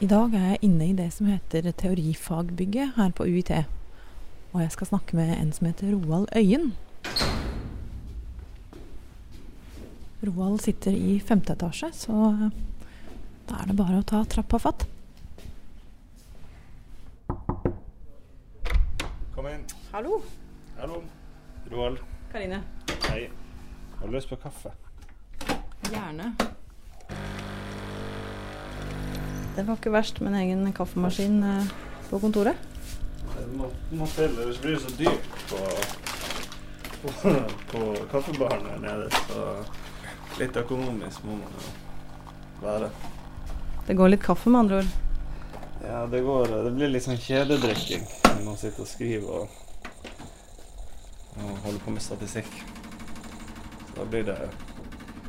I dag er jeg inne i det som heter Teorifagbygget her på UiT. Og jeg skal snakke med en som heter Roald Øyen. Roald sitter i femte etasje, så da er det bare å ta trappa fatt. Kom inn. Hallo, Hallo. Roald. Karine. Hei. Har du lyst på kaffe? Gjerne. Det var ikke verst med en egen kaffemaskin eh, på kontoret. Det må, må hvis det blir så dyrt på, på, på kaffebaren her nede. Så litt økonomisk må man jo være. Det går litt kaffe, med andre ord. Ja, det går Det blir litt sånn kjededrikking når man sitter og skriver og, og holder på med statistikk. Så da blir det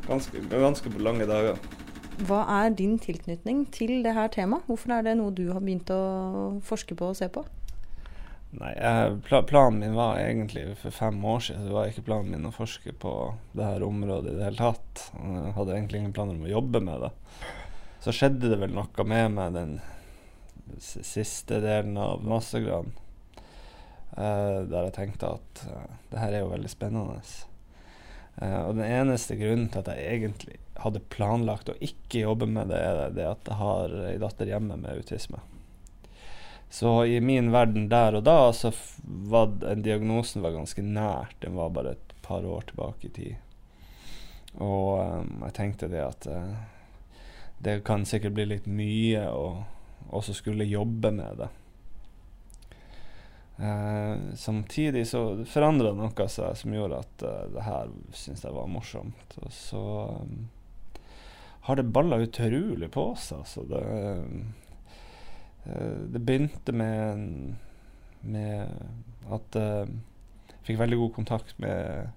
ganske, ganske lange dager. Hva er din tilknytning til det her temaet? Hvorfor er det noe du har begynt å forske på og se på? Nei, jeg, pla planen min var egentlig for fem år siden det var ikke planen min å forske på det her området i det hele tatt. Jeg hadde egentlig ingen planer om å jobbe med det. Så skjedde det vel noe med meg den siste delen av mastergraden, uh, der jeg tenkte at uh, det her er jo veldig spennende. Eh, og den eneste grunnen til at jeg egentlig hadde planlagt å ikke jobbe med det, er det at jeg har ei datter hjemme med autisme. Så i min verden der og da, så var den diagnosen var ganske nært. Den var bare et par år tilbake i tid. Og um, jeg tenkte det at uh, det kan sikkert bli litt mye å også skulle jobbe med det. Eh, samtidig så forandra noe seg som gjorde at uh, det her syntes jeg var morsomt. Og så um, har det balla utrolig på seg. Altså det uh, det begynte med, med at jeg fikk veldig god kontakt med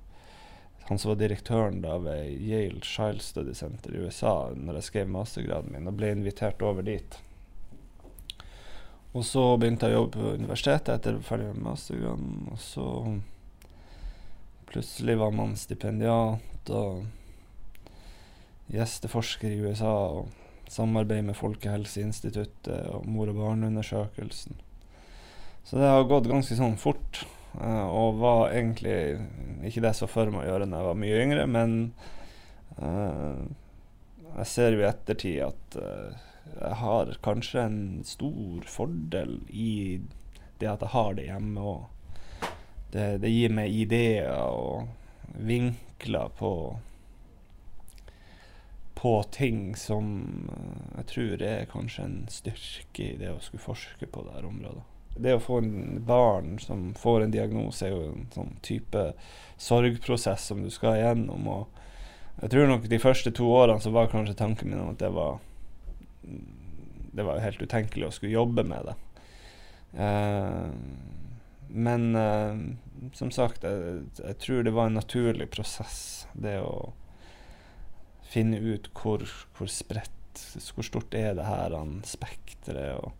han som var direktøren da ved Yale Child Study Center i USA når jeg skrev mastergraden min, og ble invitert over dit. Og så begynte jeg å jobbe på universitetet etter ferdig med mastergraden, og så plutselig var man stipendiat og gjesteforsker i USA. og samarbeid med Folkehelseinstituttet og mor- og barneundersøkelsen. Så det har gått ganske sånn fort, eh, og var egentlig ikke det jeg så for meg å gjøre da jeg var mye yngre, men uh, jeg ser jo i ettertid at jeg har kanskje en stor fordel i det at jeg har det hjemme, og det, det gir meg ideer og vinkler på på ting som jeg tror er kanskje en styrke i det å skulle forske på dette området. Det å få en barn som får en diagnose, er jo en sånn type sorgprosess som du skal igjennom. Og jeg tror nok de første to årene så var kanskje tanken min at det var Det var jo helt utenkelig å skulle jobbe med det. Eh, men eh, som sagt, jeg, jeg tror det var en naturlig prosess, det å finne ut hvor, hvor spredt, hvor stort er det her an spekteret. Og,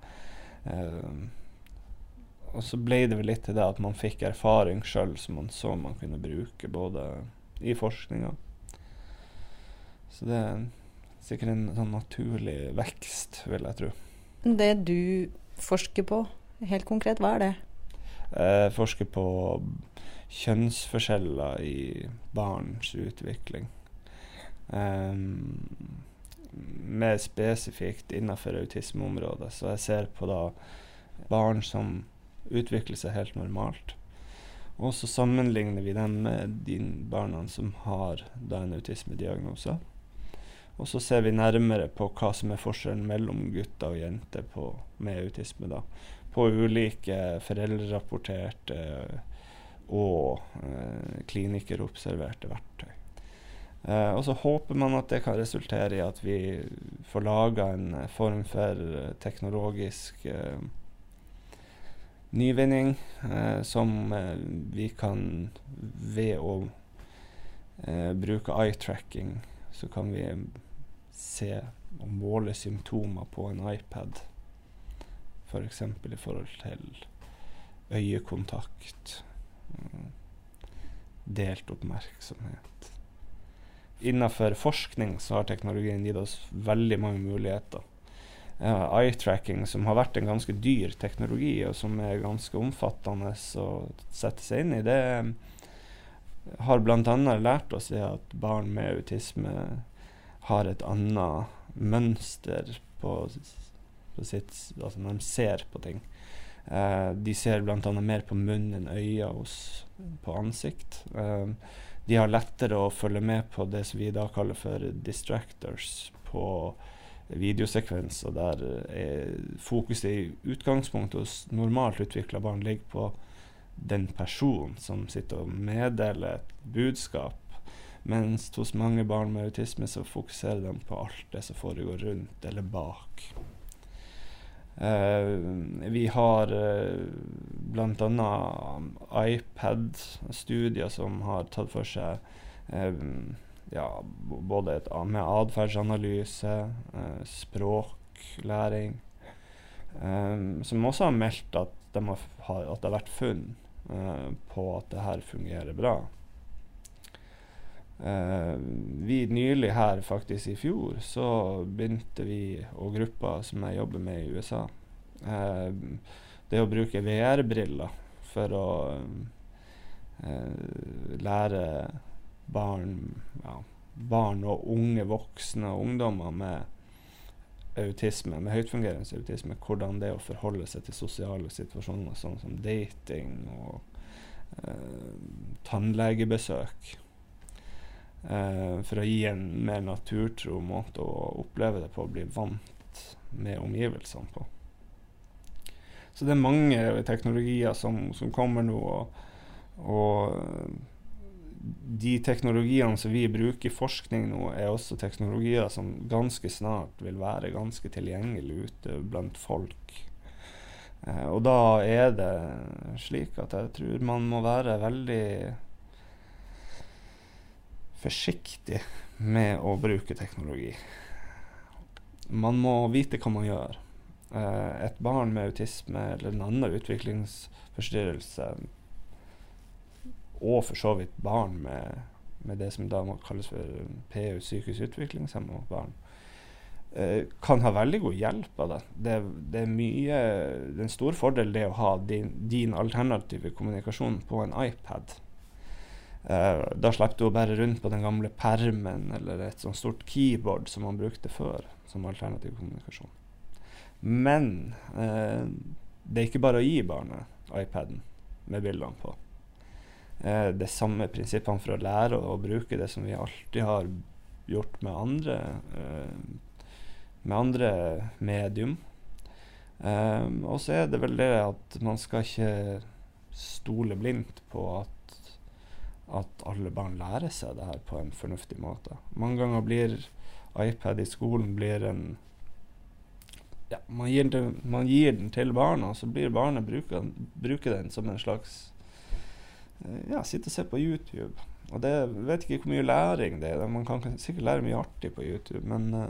eh, og så ble det vel litt til det at man fikk erfaring sjøl som man så man kunne bruke både i forskninga. Så det sikkert en sånn naturlig vekst, vil jeg tro. Det du forsker på, helt konkret, hva er det? Jeg forsker på kjønnsforskjeller i barns utvikling. Um, mer spesifikt innenfor autismeområdet. Så jeg ser på da barn som utvikler seg helt normalt. Og så sammenligner vi dem med de barna som har da en autismediagnose. Og så ser vi nærmere på hva som er forskjellen mellom gutter og jenter med autisme. da. På ulike foreldrerapporterte og eh, klinikerobserverte verktøy. Eh, og så håper man at det kan resultere i at vi får laga en eh, form for eh, teknologisk eh, nyvinning eh, som eh, vi kan ved å eh, bruke eye tracking, så kan vi se og måle symptomer på en iPad. F.eks. For i forhold til øyekontakt, mm, delt oppmerksomhet. Innenfor forskning så har teknologien gitt oss veldig mange muligheter. uh, eye tracking, som har vært en ganske dyr teknologi, og som er ganske omfattende å sette seg inn i, det har bl.a. lært oss at barn med autisme har et annet mønster på, på sitt Altså når de ser på ting. Uh, de ser bl.a. mer på munn enn øyne hos, på ansikt. Uh, de har lettere å følge med på det som vi da kaller for distractors på videosekvenser, der uh, fokuset i utgangspunktet hos normalt utvikla barn ligger på den personen som sitter og meddeler et budskap. Mens hos mange barn med autisme så fokuserer de på alt det som foregår rundt eller bak. Uh, vi har uh, bl.a. iPad-studier som har tatt for seg uh, ja, både et, med atferdsanalyse, uh, språklæring, um, som også har meldt at, de har, at det har vært funn på at det her fungerer bra. Uh, vi nylig her, faktisk i fjor, så begynte vi og gruppa som jeg jobber med i USA, uh, det å bruke VR-briller for å uh, lære barn, ja, barn og unge voksne og ungdommer med autisme, med høytfungerende autisme, hvordan det er å forholde seg til sosiale situasjoner, sånn som dating og tannlegebesøk for å gi en mer naturtro måte å oppleve det på, å bli vant med omgivelsene på. Så det er mange teknologier som, som kommer nå, og, og, de teknologiene som vi bruker i forskning nå, er også teknologier som ganske snart vil være ganske tilgjengelig ute blant folk. Eh, og da er det slik at jeg tror man må være veldig forsiktig med å bruke teknologi. Man må vite hva man gjør. Uh, et barn med autisme eller en annen utviklingsforstyrrelse, og for så vidt barn med, med det som da må kalles for PU, psykisk utviklingshemma barn, uh, kan ha veldig god hjelp av det. Det, det er mye det er en stor fordel det å ha din, din alternative kommunikasjon på en iPad. Uh, da slapp du å bære rundt på den gamle permen eller et sånt stort keyboard som man brukte før som alternativ kommunikasjon. Men uh, det er ikke bare å gi barnet iPaden med bildene på. Uh, det er samme prinsippene for å lære å, å, bruke det som vi alltid har gjort med andre, med andre medium. og så er det vel det at man skal ikke stole blindt på at at alle barn lærer seg det her på en fornuftig måte. Mange ganger blir iPad i skolen blir en ja, man, gir den, man gir den til barna, og så blir barnet bruker, bruker den som en slags eh, Ja, sitte og se på YouTube. Og det vet ikke hvor mye læring det er. Man kan sikkert lære mye artig på YouTube, men uh,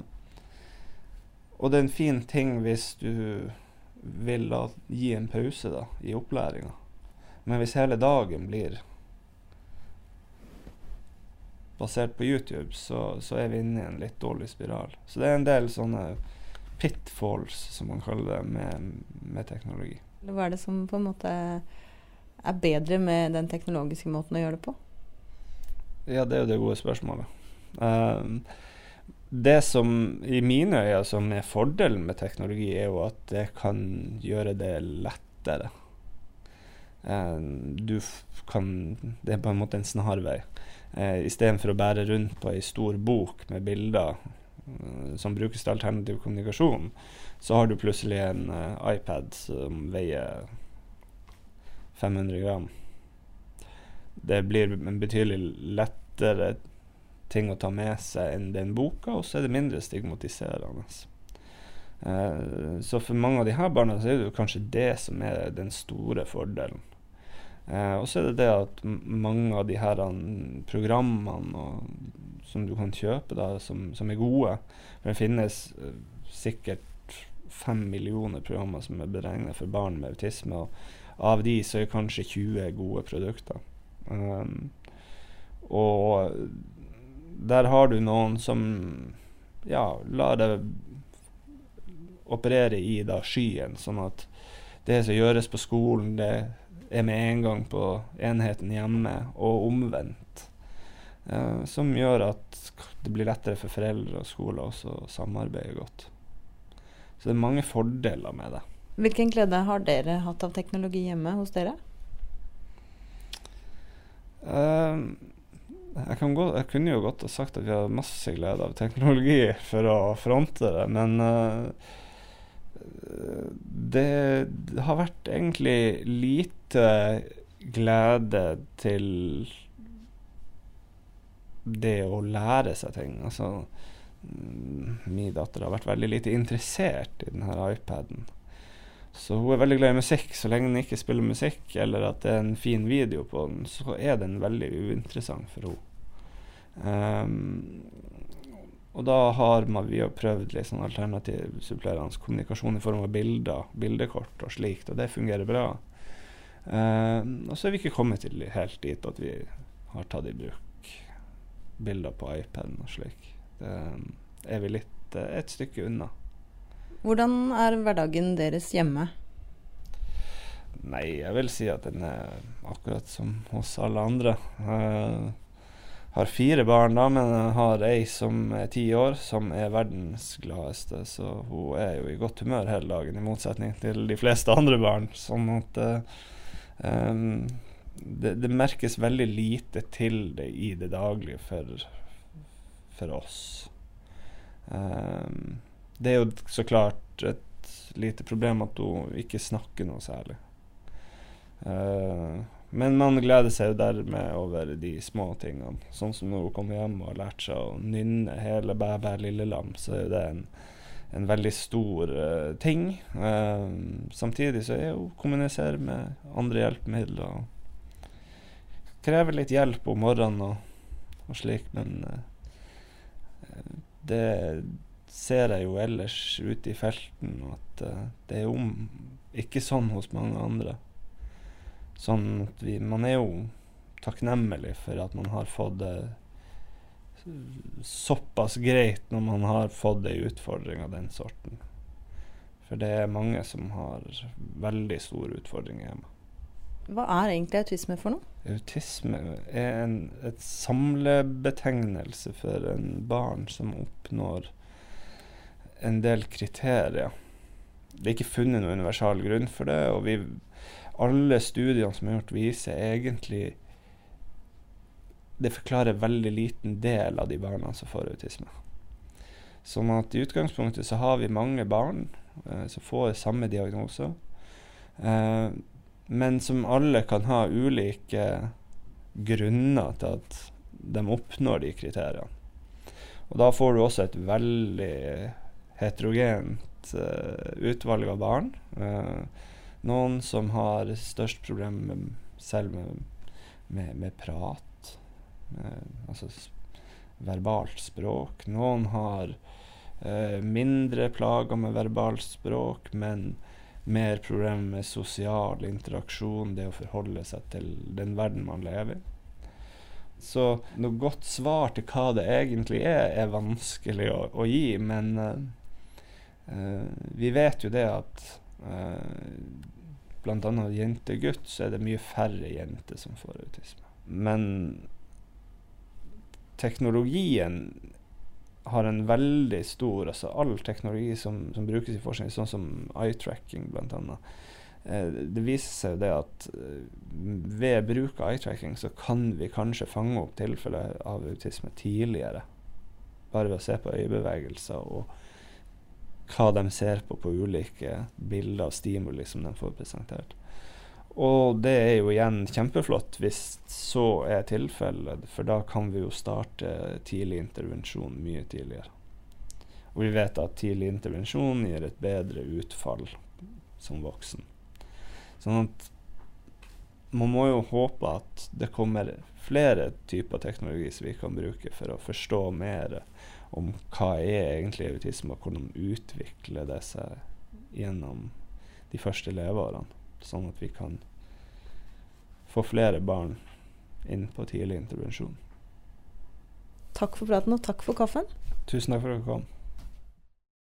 Og det er en fin ting hvis du vil la, gi en pause da, i opplæringa. Men hvis hele dagen blir basert på YouTube, så, så, er vi inne i en litt dårlig spiral. Så det er en del sånne pitfalls, som man kaller det, med, med teknologi. Hva er det som på en måte er bedre med den teknologiske måten å gjøre det på? Ja, det er jo det gode spørsmålet. Um, det som i mine øyne som er fordelen med teknologi, er jo at det kan gjøre det lettere. Um, du kan Det er på en måte en snarvei. Eh, Istedenfor å bære rundt på ei stor bok med bilder eh, som brukes til alternativ kommunikasjon, så har du plutselig en eh, iPad som veier 500 gram. Det blir en betydelig lettere ting å ta med seg enn den boka, og så er det mindre stigmatiserende. Eh, så for mange av de her barna så er det kanskje det som er den store fordelen. Eh, og så er det det at mange av de her programmene og, som du kan kjøpe, da, som, som er gode For det finnes eh, sikkert fem millioner programmer som er beregnet for barn med autisme, og av de så er kanskje 20 gode produkter. Um, og der har du noen som ja, lar det operere i da skyen, sånn at det som gjøres på skolen, det er med en gang på enheten hjemme, og omvendt. Uh, som gjør at det blir lettere for foreldre og skole også å samarbeide godt. Så det er mange fordeler med det. Hvilken glede har dere hatt av teknologi hjemme hos dere? Uh, jeg, gå, jeg, kunne jo godt ha sagt at vi har masse glede av teknologi for å fronte det, men uh, det, har vært egentlig lite glede til det å lære seg ting. Altså, mm, min datter har vært veldig lite interessert i denne iPaden. Så hun er veldig glad i musikk. Så lenge den ikke spiller musikk, eller at det er en fin video på den, så er den veldig uinteressant for henne. Um, og da har man, vi har prøvd sånn alternativ supplerende kommunikasjon i form av bilder, bildekort og slikt, og det fungerer bra. Uh, og så er vi ikke kommet til helt dit at vi har tatt i bruk bilder på iPaden og slik. Det er vi litt uh, et stykke unna. Hvordan er hverdagen deres hjemme? Nei, jeg vil si at den er akkurat som hos alle andre. Jeg har fire barn, da, men har ei som er ti år, som er verdens gladeste. Så hun er jo i godt humør hele dagen, i motsetning til de fleste andre barn. Sånn at um, det, det, merkes veldig lite til det i det daglige for, for oss. Um, det er jo så klart et lite problem at hun ikke snakker noe særlig. Uh, men man gleder seg jo dermed over de små tingene. Sånn som når hun kommer hjem og har lært seg å nynne hele Bæ bæ lille lam, så er jo det en, en veldig stor uh, ting. Uh, samtidig så er hun kommuniserer med andre hjelpemidler og krever litt hjelp om morgenen og, og slik, men det ser jeg jo ellers ute i felten at uh, det er jo ikke sånn hos mange andre. Sånn at vi Man er jo takknemlig for at man har fått det såpass greit når man har fått ei utfordring av den sorten. For det er mange som har veldig store utfordringer hjemme. Hva er egentlig autisme for noe? Autisme er en et samlebetegnelse for en barn som oppnår en del kriterier. Det er ikke funnet noen universal grunn for det, og vi, alle studiene som er gjort, viser egentlig Det forklarer veldig liten del av de barna som får autisme. Sånn at i utgangspunktet så har vi mange barn eh, som får samme diagnose, eh, men som alle kan ha ulike grunner til at de oppnår de kriteriene. Og da får du også et veldig heterogent uh, utvalg av barn. Uh, noen som har størst problem med, selv med, med, med prat, altså verbalt språk. Noen har eh, mindre plager med verbalt språk, men mer problemer med sosial interaksjon, det å forholde seg til den verden man lever i. Så noe godt svar til hva det egentlig er, er vanskelig å, å gi, men uh, vi vet jo det at uh, bl.a. jente-gutt så er det mye færre jenter som får autisme. Men teknologien har en veldig stor altså All teknologi som, som brukes i forskning, sånn som eye-tracking bl.a. Eh, det viser seg jo det at eh, ved bruk av eye-tracking så kan vi kanskje fange opp tilfeller av autisme tidligere. Bare ved å se på øyebevegelser og hva de ser på på ulike bilder av stimuli som de får presentert. Og det er jo igjen kjempeflott hvis så er tilfellet, for da kan vi jo starte tidlig intervensjon mye tidligere. Og vi vet at tidlig intervensjon gir et bedre utfall som voksen. Sånn at man må jo håpe at det kommer flere typer teknologi som vi kan bruke for å forstå mer om hva er egentlig autisme, og hvordan utvikler det seg gjennom de første leveårene. Sånn at vi kan få flere barn inn på tidlig intervensjon. Takk for praten, og takk for kaffen. Tusen takk for at du kom.